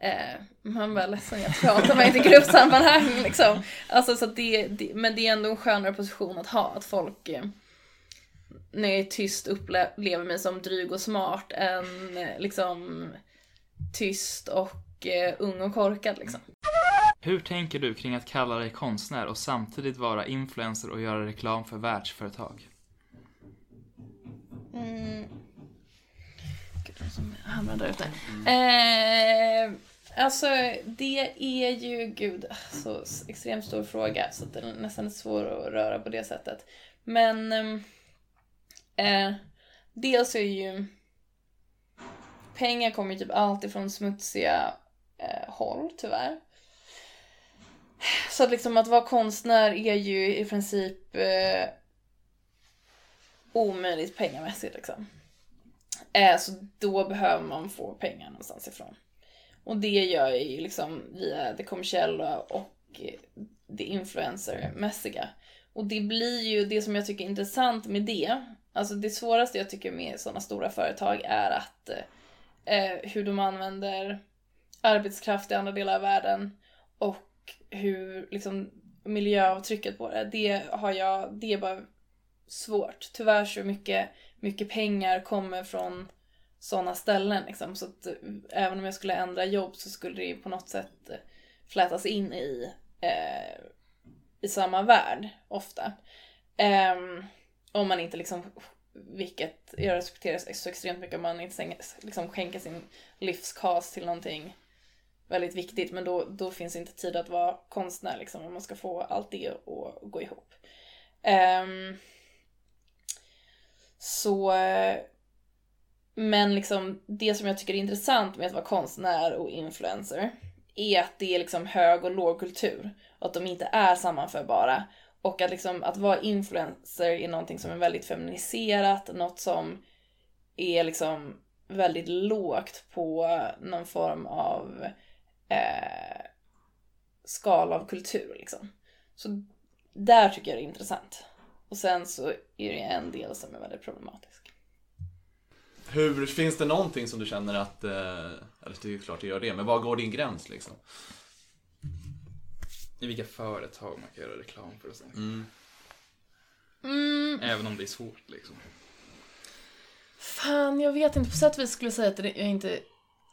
Eh, man bara ledsen, jag pratar mig inte i gruppsammanhang (laughs) liksom. Alltså så det, det, men det är ändå en skönare position att ha. Att folk eh, när jag är tyst upplever mig som dryg och smart än eh, liksom tyst och eh, ung och korkad liksom. Hur tänker du kring att kalla dig konstnär och samtidigt vara influencer och göra reklam för världsföretag? Mm. Gud, vad som hamnar där ute. Eh, alltså, det är ju, gud, så extremt stor fråga så att den är nästan svår att röra på det sättet. Men ehm, eh, dels är ju pengar kommer ju typ alltid från smutsiga eh, håll, tyvärr. Så att liksom att vara konstnär är ju i princip eh, omöjligt pengamässigt liksom. Eh, så då behöver man få pengar någonstans ifrån. Och det gör jag ju liksom via det kommersiella och det influencermässiga. Och det blir ju det som jag tycker är intressant med det. Alltså det svåraste jag tycker med sådana stora företag är att eh, eh, hur de använder arbetskraft i andra delar av världen och hur liksom miljöavtrycket på det. Det har jag, det är bara svårt. Tyvärr så mycket, mycket pengar kommer från sådana ställen liksom. Så att eh, även om jag skulle ändra jobb så skulle det ju på något sätt eh, flätas in i, eh, i samma värld ofta. Eh, om man inte liksom, vilket jag respekterar så extremt mycket, om man inte liksom skänker sin livskas till någonting väldigt viktigt. Men då, då finns inte tid att vara konstnär liksom, om man ska få allt det att gå ihop. Um, så... Men liksom det som jag tycker är intressant med att vara konstnär och influencer är att det är liksom hög och lågkultur och att de inte är sammanförbara. Och att liksom att vara influencer är någonting som är väldigt feminiserat, något som är liksom väldigt lågt på någon form av eh, skala av kultur liksom. Så där tycker jag det är intressant. Och sen så är det en del som är väldigt problematisk. Hur, finns det någonting som du känner att, eh, eller det är ju klart det gör det, men var går din gräns liksom? I vilka företag man kan göra reklam för och så. Mm. Mm, Även om det är svårt liksom. fan, jag vet inte. På sätt och vis skulle jag säga att det- jag inte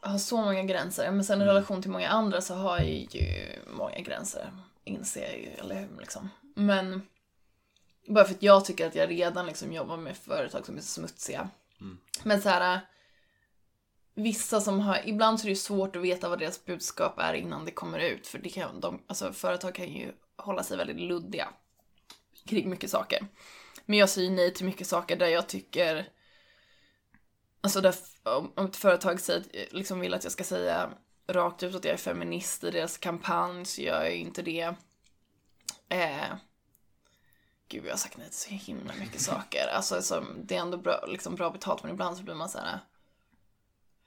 har så många gränser. Men sen i relation till många andra så har jag ju många gränser. Inser jag ju, eller hur? Liksom. Men bara för att jag tycker att jag redan liksom jobbar med företag som är smutsiga. Men så här. Vissa som har, ibland så är det ju svårt att veta vad deras budskap är innan det kommer ut. För det kan, de, alltså företag kan ju hålla sig väldigt luddiga kring mycket saker. Men jag säger nej till mycket saker där jag tycker Alltså där, om, ett företag säger, liksom vill att jag ska säga rakt ut att jag är feminist i deras kampanj så gör jag inte det. Eh, gud, jag har sagt nej till så himla mycket saker. Alltså det är ändå bra, liksom bra betalt men ibland så blir man så här.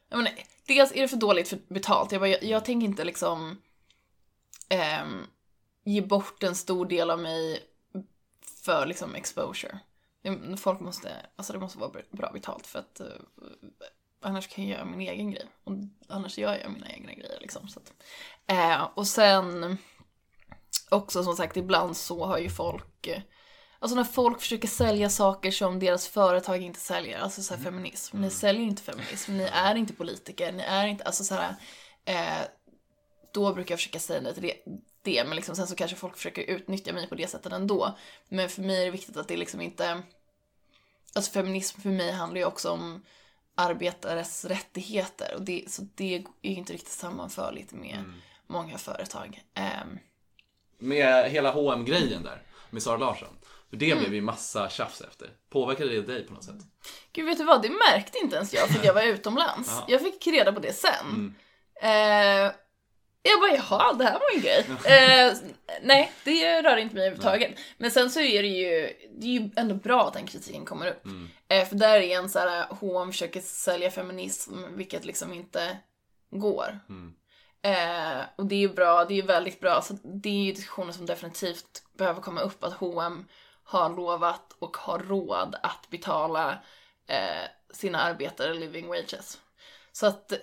Jag menar, dels är det för dåligt för betalt. Jag, bara, jag, jag tänker inte liksom ehm, ge bort en stor del av mig för liksom exposure. Det- Folk måste, alltså det måste vara bra betalt för att eh, annars kan jag göra min egen grej. Och annars gör jag mina egna grejer liksom. Så att, eh, och sen också som sagt ibland så har ju folk eh, Alltså när folk försöker sälja saker som deras företag inte säljer, alltså så här feminism. Ni säljer inte feminism, ni är inte politiker, ni är inte, alltså så här, eh, då brukar jag försöka säga nej till det, det men liksom, sen så kanske folk försöker utnyttja mig på det sättet ändå. Men för mig är det viktigt att det liksom inte, alltså feminism för mig handlar ju också om arbetares rättigheter och det, så det är ju inte riktigt sammanförligt med många företag. Ehm, Med hela hm grejen där, med Sara Larsson. Mm. det blev ju massa tjafs efter. Påverkade det dig på något sätt? Gud, vet du vad? Det märkte inte ens jag för jag var (laughs) utomlands. Ja. Jag fick reda på det sen. Mm. Eh, jag bara, jaha, det här var en grej. Eh, nej, det rör inte mig överhuvudtaget. Men sen så är det ju, det är ju ändå bra att den kritiken kommer upp. Mm. Eh, för där är en så här, H&M försöker sälja feminism, vilket liksom inte går. Mm. Eh, och det är ju bra, det är ju väldigt bra. Så det är ju diskussioner som definitivt behöver komma upp, att H&M har lovat och har råd att betala eh, sina arbetare living wages. Så att,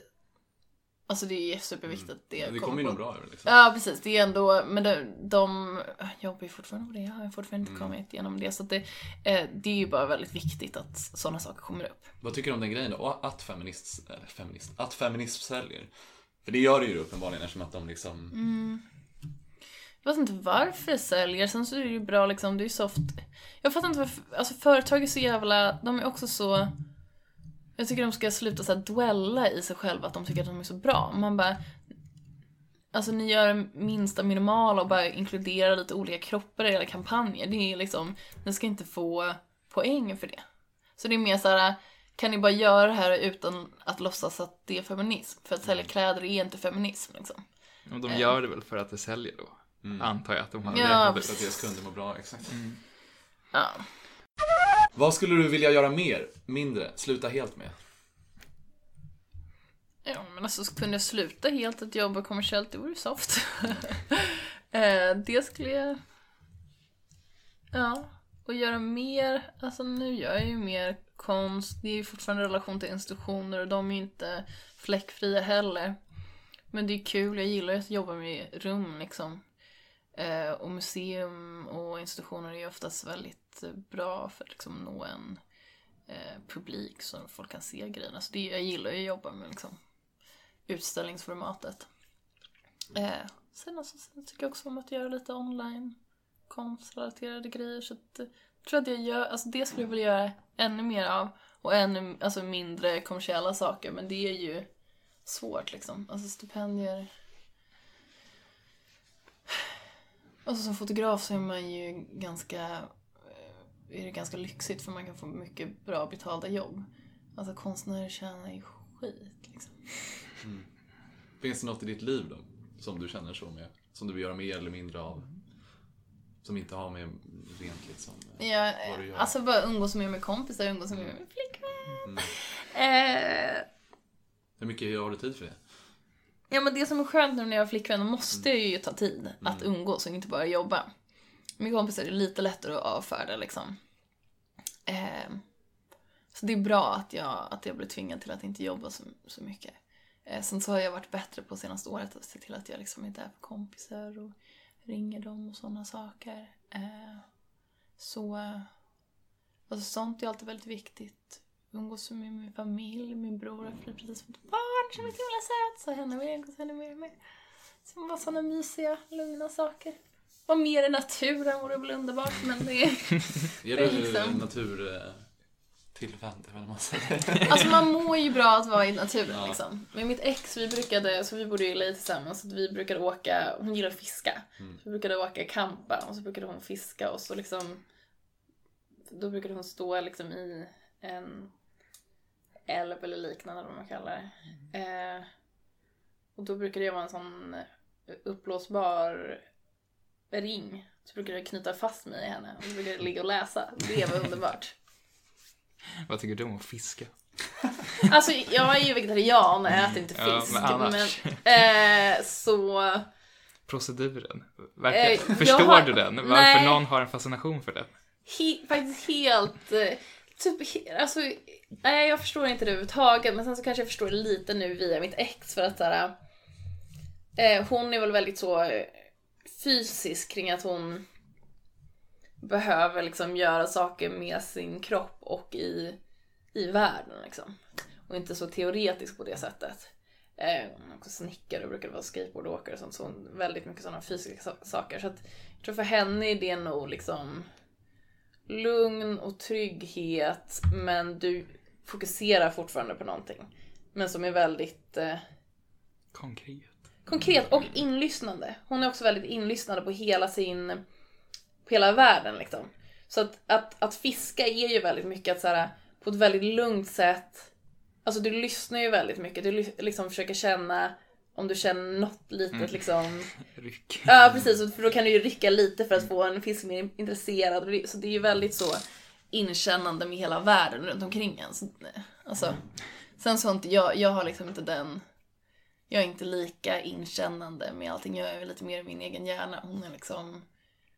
alltså det är superviktigt att det, Det kommer ju nog bra över liksom. Ja, precis. Det är ändå, men de, de jobbar ju fortfarande på det. Jag har fortfarande inte kommit igenom det. Så att det, eh, det är ju bara väldigt viktigt att sådana saker kommer upp. Vad tycker du om den grejen då? Att feminist, eller feminist, att feminism säljer? För det gör det ju uppenbarligen eftersom att de liksom... Mm. Jag vet inte varför det säljer. Sen så är det ju bra liksom, det är ju soft. Jag fattar inte varför, alltså företag är så jävla, de är också så... Jag tycker de ska sluta så här dwella i sig själva att de tycker att de är så bra. Man bara... Alltså ni gör det minsta minimala och bara inkluderar lite olika kroppar i era kampanjer. Det är liksom, ni ska inte få poäng för det. Så det är mer så här, kan ni bara göra det här utan att låtsas att det är feminism? För att sälja kläder är inte feminism liksom. Och de gör det väl för att det säljer då. Antar jag att de har Ja, ut. att deras kunder mår bra, exakt. Ja. Vad skulle du vilja göra mer, mindre, sluta helt med? Ja, men alltså kunde jag sluta helt att jobba kommersiellt, det vore soft. (laughs) eh, det skulle jag... Ja, och göra mer. Alltså nu gör jag ju mer konst. Det är ju fortfarande relation till institutioner och de är ju inte fläckfria heller. Men det är kul, jag gillar ju att jobba med rum liksom. Eh, och museum och institutioner är ju oftast väldigt eh, bra för att liksom nå en eh, publik så folk kan se grejerna. Så det, jag gillar ju att jobba med liksom utställningsformatet. Eh, sen, alltså, sen tycker jag också om att göra lite online konstrelaterade grejer. Så att, jag tror att jag gör, alltså det skulle jag vilja göra ännu mer av. Och ännu alltså, mindre kommersiella saker. Men det är ju svårt liksom. Alltså stipendier. Alltså som fotograf så är man ju ganska eh, är det ganska lyxigt för man kan få mycket bra betalda jobb. Alltså konstnärer tjänar ju skit liksom. Finns det något i ditt liv då? Som du känner så med? Som du vill göra mer eller mindre av? Som inte har med rent liksom... Ja, Vad du gör. alltså bara umgås mer med kompisar, umgås mer med flickvän. Mm. Eh, Hur mycket har du tid för det? Ja men det som är skönt nu när jag har flickvän, måste jag ju ta tid att umgås och inte bara jobba. Med kompisar är det lite lättare att avfärda liksom. Eh, Så det är bra att jag, att jag blir tvingad till att inte jobba så, så mycket. Eh, sen så har jag varit bättre på senaste året att se till att jag liksom inte är på kompisar och ringer dem och sådana saker. Eh, så... Alltså sånt är alltid väldigt viktigt. Umgås med min familj, min bror har precis fått barn som är så himla söt. Så henne vill jag umgås ännu mer med. Som var sådana mysiga, lugna saker. Vara mer i naturen vore väl underbart men det är... (laughs) Det du liksom- natur... eh, vad man säger. (laughs) Alltså man mår ju bra att vara i naturen Ja. liksom. Med mitt ex, vi brukade, så vi bodde i LA tillsammans, så vi brukade åka, hon gillar att fiska. Mm. Så vi brukade åka campa och så brukade hon fiska och så liksom Då brukade hon stå liksom i en älv eller liknande vad man kallar det. Eh, och då brukade jag vara en sån uppblåsbar ring. Så brukade jag knyta fast mig i henne och så brukade jag ligga och läsa. Det var (laughs) underbart. Vad tycker du om att fiska? (laughs) Alltså jag är ju vegetarian och äter inte Ja, fisk. men annars. men, eh, så... Proceduren? Verkar, Eh, förstår har- du den? Varför Nej. någon har en fascination för den? He, faktiskt helt... Typ, alltså, nej jag förstår inte det överhuvudtaget men sen så kanske jag förstår det lite nu via mitt ex för att såhär... Eh, hon är väl väldigt så eh, fysisk kring att hon behöver liksom göra saker med sin kropp och i, i världen liksom. Och inte så teoretisk på det sättet. Eh, hon är också snickare och brukade vara skateboardåkare och sånt. Så hon väldigt mycket sådana fysiska saker. Så att jag tror för henne är det nog liksom lugn och trygghet men du fokuserar fortfarande på någonting. Men som är väldigt eh, Konkret. konkret och inlyssnande. Hon är också väldigt inlyssnande på hela sin, på hela världen liksom. Så att, att, att fiska är ju väldigt mycket att så här, på ett väldigt lugnt sätt, alltså du lyssnar ju väldigt mycket, du liksom försöker känna om du känner något litet liksom (laughs) Ryck. Ja precis, för då kan du ju rycka lite för att få en fisk mer intresserad. Så det är ju väldigt så inkännande med hela världen runt omkring en. Så, alltså, sen så har inte jag, jag har liksom inte den, jag är inte lika inkännande med allting. Jag är väl lite mer i min egen hjärna. Hon är liksom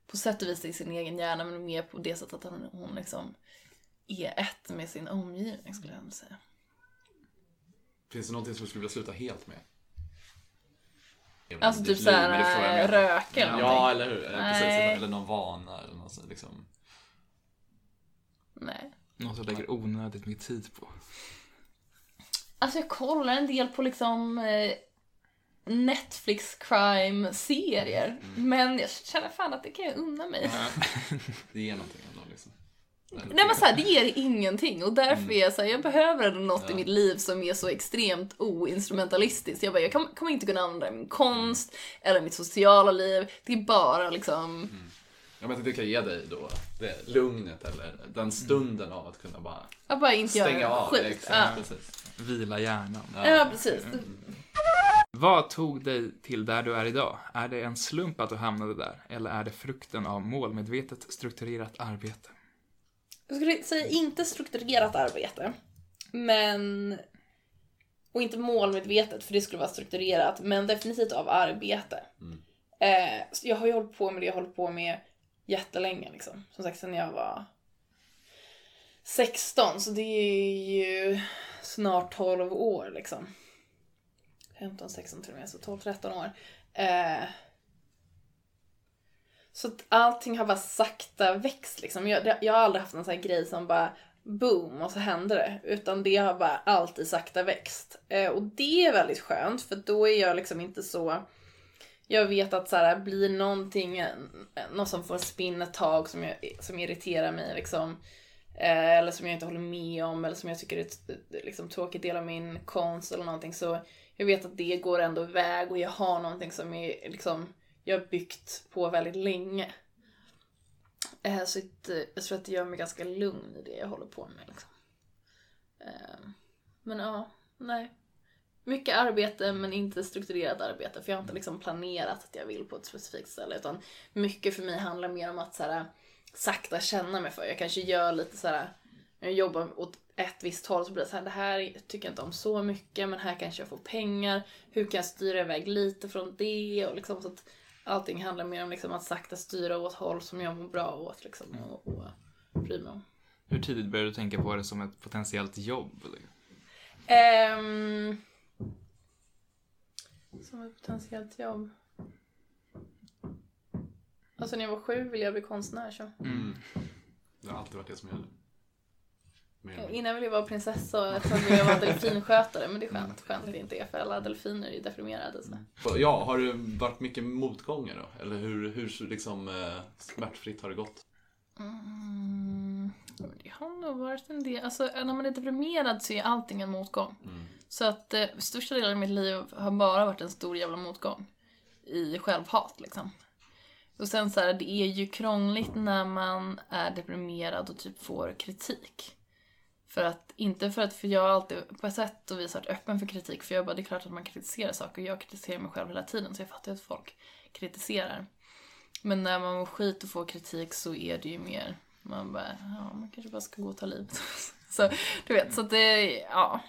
på sätt och vis i sin egen hjärna men mer på det sättet att hon, hon liksom är ett med sin omgivning skulle jag säga. Finns det någonting som du skulle vilja sluta helt med? Alltså Ditt typ jag såhär röka eller Ja, någonting. eller hur? Nej. Precis, eller någon vana eller något sånt, liksom. Nej. Något som lägger onödigt mycket tid på. Alltså jag kollar en del på liksom eh, Netflix crime-serier. Men jag känner fan att det kan jag unna mig. (laughs) Det ger någonting. Nej men såhär, det ger ingenting och därför är jag såhär, jag behöver något i Ja. mitt liv som är så extremt oinstrumentalistiskt. Jag bara, jag kan- kommer inte kunna använda min konst eller mitt sociala liv. Det är bara liksom, Ja, men det kan ge dig då det lugnet eller den stunden av att kunna bara jag bara inte stänga göra av. skit. Exakt, Ja. Vila hjärnan. ja precis. Vad tog dig till där du är idag? Är det en slump att du hamnade där? Eller är det frukten av målmedvetet strukturerat arbete? Jag skulle säga inte strukturerat arbete. Men... Och inte målmedvetet, för det skulle vara strukturerat. Men definitivt av arbete. Eh, så jag har ju hållit på med det jag har hållit på med jättelänge. Liksom. Som sagt, sen jag var 16. Så det är ju snart 12 år liksom. 15, 16 till och med, så 12-13 år. Eh, så att allting har bara sakta växt liksom. Jag, jag har aldrig haft en sån här grej som bara boom och så händer det. Utan det har bara alltid sakta växt. Eh, och det är väldigt skönt för då är jag liksom inte så... Jag vet att så här, blir någonting, eh, något som får spinn ett tag som, jag, som irriterar mig liksom. Eh, eller som jag inte håller med om eller som jag tycker är ett liksom, tråkig del av min konst eller någonting. Så jag vet att det går ändå iväg och jag har någonting som är liksom jag har byggt på väldigt länge. Eh, Så att, eh, jag tror att det gör mig ganska lugn i det jag håller på med. Liksom. Eh, Men ja, nej. Mycket arbete men inte strukturerat arbete för jag har inte liksom planerat att jag vill på ett specifikt ställe utan mycket för mig handlar mer om att så här, sakta känna mig för. Jag kanske gör lite så här, när jag jobbar åt ett visst håll så blir det så här, det här tycker jag inte om så mycket men här kanske jag får pengar. Hur kan jag styra iväg lite från det? Och liksom så att allting handlar mer om liksom att sakta styra åt håll som jag mår bra åt liksom och, och bry mig om. Hur tidigt började du tänka på det som ett potentiellt jobb? Ehm, som ett potentiellt jobb. Alltså när jag var sju ville jag bli konstnär så. Mm. Det har alltid varit det som gäller. Mindre. Innan ville jag vara prinsessa och tag ville jag vara delfinskötare men det är skönt, skönt att det inte är för alla delfiner är ju deprimerade så. Ja, har det varit mycket motgångar då? Eller hur, hur liksom, eh, smärtfritt har det gått? Mm, det har nog varit en del. Alltså när man är deprimerad så är allting en motgång. Så att eh, största delen av mitt liv har bara varit en stor jävla motgång. I självhat liksom. Och sen så här, det är ju krångligt när man är deprimerad och typ får kritik. För att, inte för att, för jag har alltid på ett sätt och vis varit öppen för kritik. För jag bara, det är klart att man kritiserar saker jag kritiserar mig själv hela tiden. Så jag fattar ju att folk kritiserar. Men när man mår skit och får kritik så är det ju mer, man bara, ja man kanske bara ska gå och ta livet. (laughs) så du vet, så att det, ja.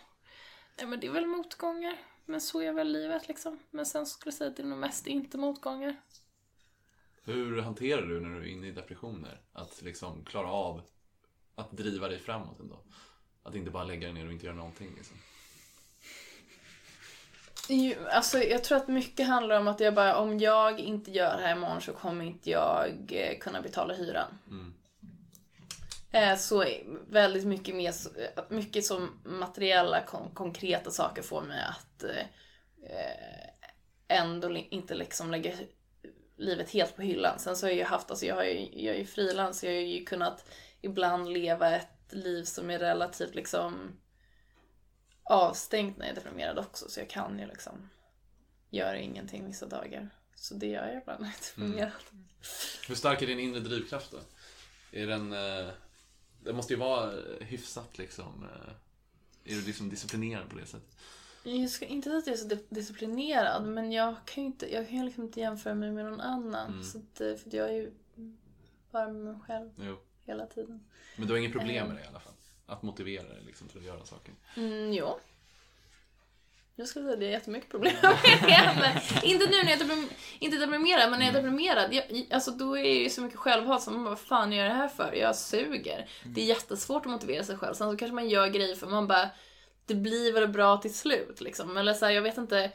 Nej men det är väl motgångar. Men så är väl livet liksom. Men sen skulle jag säga att det är nog mest inte motgångar. Hur hanterar du när du är inne i depressioner? Att liksom klara av att driva dig framåt ändå? Att inte bara lägga dig ner och inte göra någonting liksom. Alltså, jag tror att mycket handlar om att jag bara, om jag inte gör det här imorgon så kommer inte jag eh, kunna betala hyran. Mm. Eh, Så väldigt mycket mer, mycket som materiella kon- konkreta saker får mig att eh, ändå inte liksom lägga livet helt på hyllan. Sen så har jag ju haft, alltså jag, har ju, jag är ju frilans, jag har ju kunnat ibland leva ett liv som är relativt liksom avstängt när jag är deprimerad också. Så jag kan ju liksom göra ingenting vissa dagar. Så det gör jag ibland när jag är deprimerad. Hur stark är din inre drivkraft då? Är den... Eh, det måste ju vara eh, hyfsat liksom... Eh, är du liksom disciplinerad på det sättet? Jag ska inte säga att jag är så di- disciplinerad, men jag kan ju inte, jag kan liksom inte jämföra mig med någon annan. Mm. Så att, eh, för jag är ju bara med mig själv Jo. Hela tiden. Men du har inget problem med det i alla fall? Att motivera dig liksom till att göra saker? Mm, jo. Jag skulle säga att det är jättemycket problem (laughs) med det. Men inte nu när jag är inte deprimerad, men när jag är deprimerad, jag, alltså då är det ju så mycket självhat som man bara, vad fan gör jag det här för? Jag suger. Det är jättesvårt att motivera sig själv. Sen så kanske man gör grejer för man bara, det blir väl bra till slut liksom. Eller så här, jag vet inte.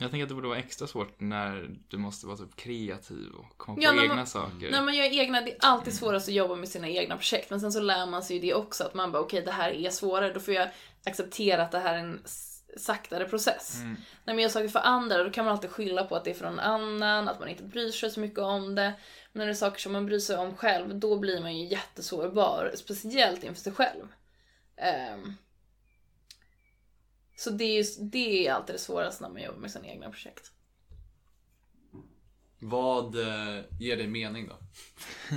Jag tänker att det borde vara extra svårt när du måste vara typ kreativ och komma Ja, på egna man- saker. När man gör egna, det är alltid svårast att jobba med sina egna projekt. Men sen så lär man sig ju det också. Att man bara, okej det här är svårare. Då får jag acceptera att det här är en saktare process. Mm. När man gör saker för andra, då kan man alltid skylla på att det är från någon annan, att man inte bryr sig så mycket om det. Men när det är saker som man bryr sig om själv, då blir man ju jättesårbar. Speciellt inför sig själv. Ehm. Så det är, ju, det är alltid det svåraste när man jobbar med sina egna projekt. Vad eh, ger dig mening då?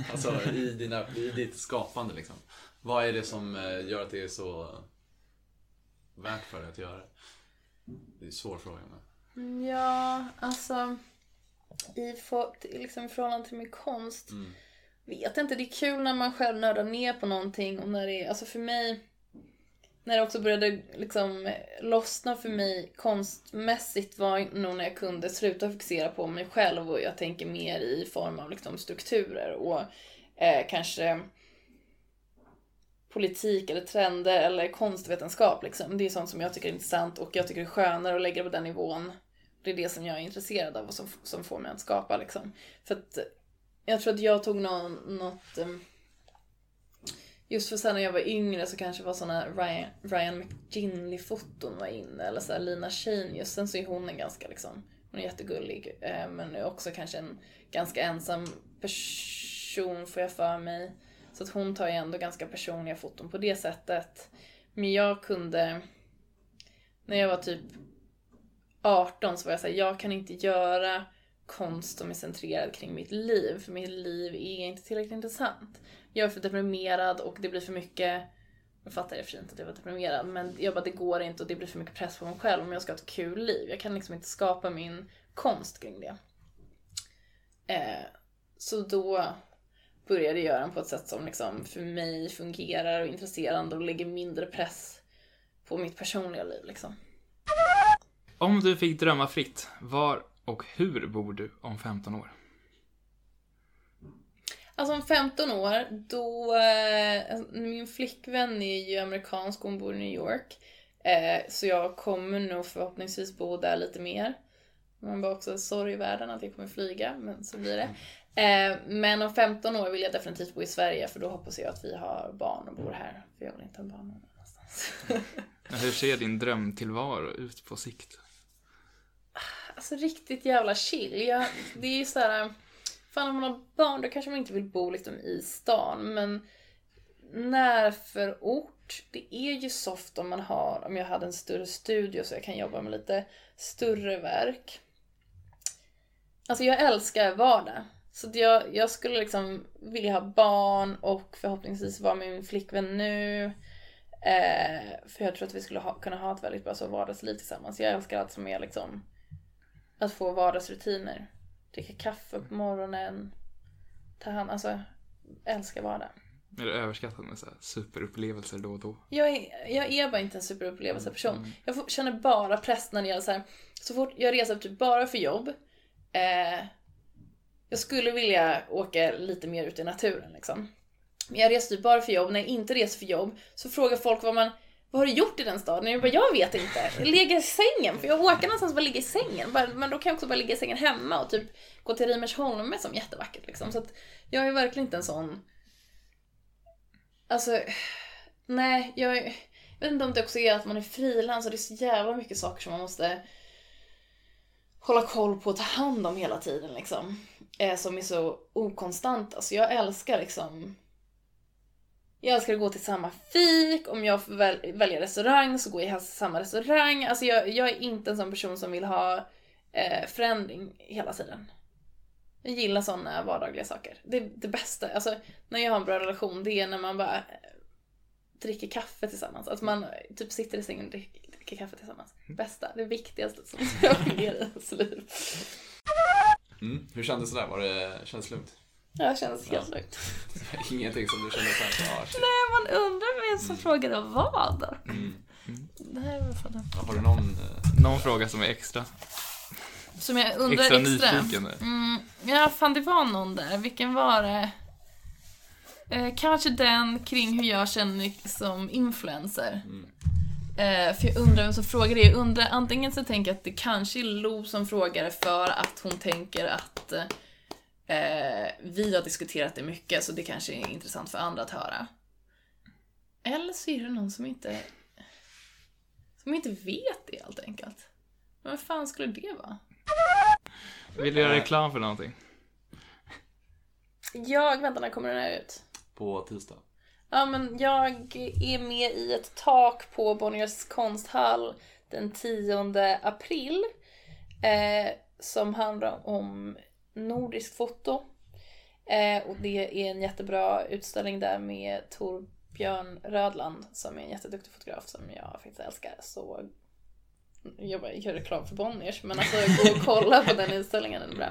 (laughs) Alltså i, dina, i ditt skapande liksom. Vad är det som eh, gör att det är så värt för dig att göra? Det är en svår fråga men. Ja, alltså i för, liksom, i förhållande till min konst. Mm. Vet inte, det är kul när man själv nördar ner på någonting och när det är, alltså för mig när det också började liksom lossna för mig konstmässigt var nog när jag kunde sluta fokusera på mig själv och jag tänker mer i form av liksom strukturer och eh, kanske politik eller trender eller konstvetenskap. Liksom. Det är sånt som jag tycker är intressant och jag tycker det är skönare att lägga det på den nivån. Det är det som jag är intresserad av och som, som får mig att skapa. Liksom. För att jag tror att jag tog någon, något... em, Just för sen när jag var yngre så kanske var såna Ryan, Ryan McGinley-foton var inne. Eller så här Lina just Sen så är hon en ganska liksom, hon är jättegullig. Eh, men är också kanske en ganska ensam person får jag för mig. Så att hon tar ju ändå ganska personliga foton på det sättet. Men jag kunde, när jag var typ 18 så var jag såhär, jag kan inte göra konst som är centrerad kring mitt liv, för mitt liv är inte tillräckligt intressant. Jag är för deprimerad och det blir för mycket, jag fattar det är fint att jag var deprimerad, men jag bara det går inte och det blir för mycket press på mig själv om jag ska ha ett kul liv. Jag kan liksom inte skapa min konst kring det. Eh, så då började jag göra den på ett sätt som liksom för mig fungerar och är intresserande och lägger mindre press på mitt personliga liv liksom. Om du fick drömma fritt, var och hur bor du om 15 år? Alltså om 15 år, då... Eh, min flickvän är ju amerikansk, hon bor i New York. Eh, så jag kommer nog förhoppningsvis bo där lite mer. Man bara också sorg i världen att jag kommer flyga, men så blir det. Eh, men om 15 år vill jag definitivt bo i Sverige för då hoppas jag att vi har barn och bor här. För jag vill inte ha barn någon annanstans. Hur ser din drömtillvaro ut på sikt? Alltså riktigt jävla chill. Jag, det är ju såhär, fan om man har barn då kanske man inte vill bo liksom i stan men närförort, det är ju soft om man har, om jag hade en större studio så jag kan jobba med lite större verk. Alltså jag älskar vardag. Så att jag, jag skulle liksom vilja ha barn och förhoppningsvis vara med min flickvän nu. Eh, för jag tror att vi skulle ha, kunna ha ett väldigt bra så vardagsliv tillsammans. Jag älskar allt som är liksom att få vardagsrutiner. Dricka kaffe på morgonen. Ta hand, alltså älskar vardag. Är det överskattat med så superupplevelser då och då? Jag är, jag är bara inte en superupplevelseperson. Jag får, känner bara press när jag så här, så fort jag reser typ bara för jobb. Eh, jag skulle vilja åka lite mer ut i naturen liksom. Men jag reser typ bara för jobb. När jag inte reser för jobb så frågar folk vad man vad har du gjort i den staden? Jag bara, jag vet inte. Jag ligger i sängen. För jag åker någonstans och bara ligger i sängen. Men då kan jag också bara ligga i sängen hemma och typ gå till Rimersholme som är jättevackert liksom. Så att jag är verkligen inte en sån... Alltså, nej, jag, jag vet inte om det också är att man är frilans och det är så jävla mycket saker som man måste hålla koll på och ta hand om hela tiden liksom. Eh, som är så okonstanta. Så alltså, jag älskar liksom jag älskar att gå till samma fik, om jag får väl, välja restaurang så går jag helst till samma restaurang. Alltså jag, jag är inte en sån person som vill ha eh, förändring hela tiden. Jag gillar såna vardagliga saker. Det är det bästa. Alltså, när jag har en bra relation, det är när man bara eh, dricker kaffe tillsammans. Att man typ sitter i sängen och dricker, dricker kaffe tillsammans. Bästa, det viktigaste som jag fungerar i ens liv. Mm. Hur kändes det där? Var det, kändes lugnt? Ja, det känns helt Ja. lugnt. (laughs) Ingenting som du kände såhär, ah, shit. Nej, man undrar vem som frågade vad då. Mm. Det här är fan Har du någon... eh, Någon fråga som är extra, Som jag undrar extra, extra. nyfiken? Mm, ja, fan det var någon där. Vilken var det? Eh, kanske den kring hur jag känner som influencer. Mm. Eh, för jag undrar vem som frågar det. Jag undrar, antingen så tänker jag att det kanske är Lo som frågar för att hon tänker att eh, vi har diskuterat det mycket så det kanske är intressant för andra att höra. Eller så är det någon som inte som inte vet det helt enkelt. Men vad fan skulle det vara? Vill du göra reklam för någonting? Jag, vänta när kommer den här ut? På tisdag? Ja men jag är med i ett tak på Bonniers konsthall den 10 april. Eh, som handlar om nordiskt foto. Eh, och det är en jättebra utställning där med Torbjörn Rödland som är en jätteduktig fotograf som jag faktiskt älskar. Så jag bara gör reklam för Bonniers men alltså gå och kolla på den utställningen, den är bra.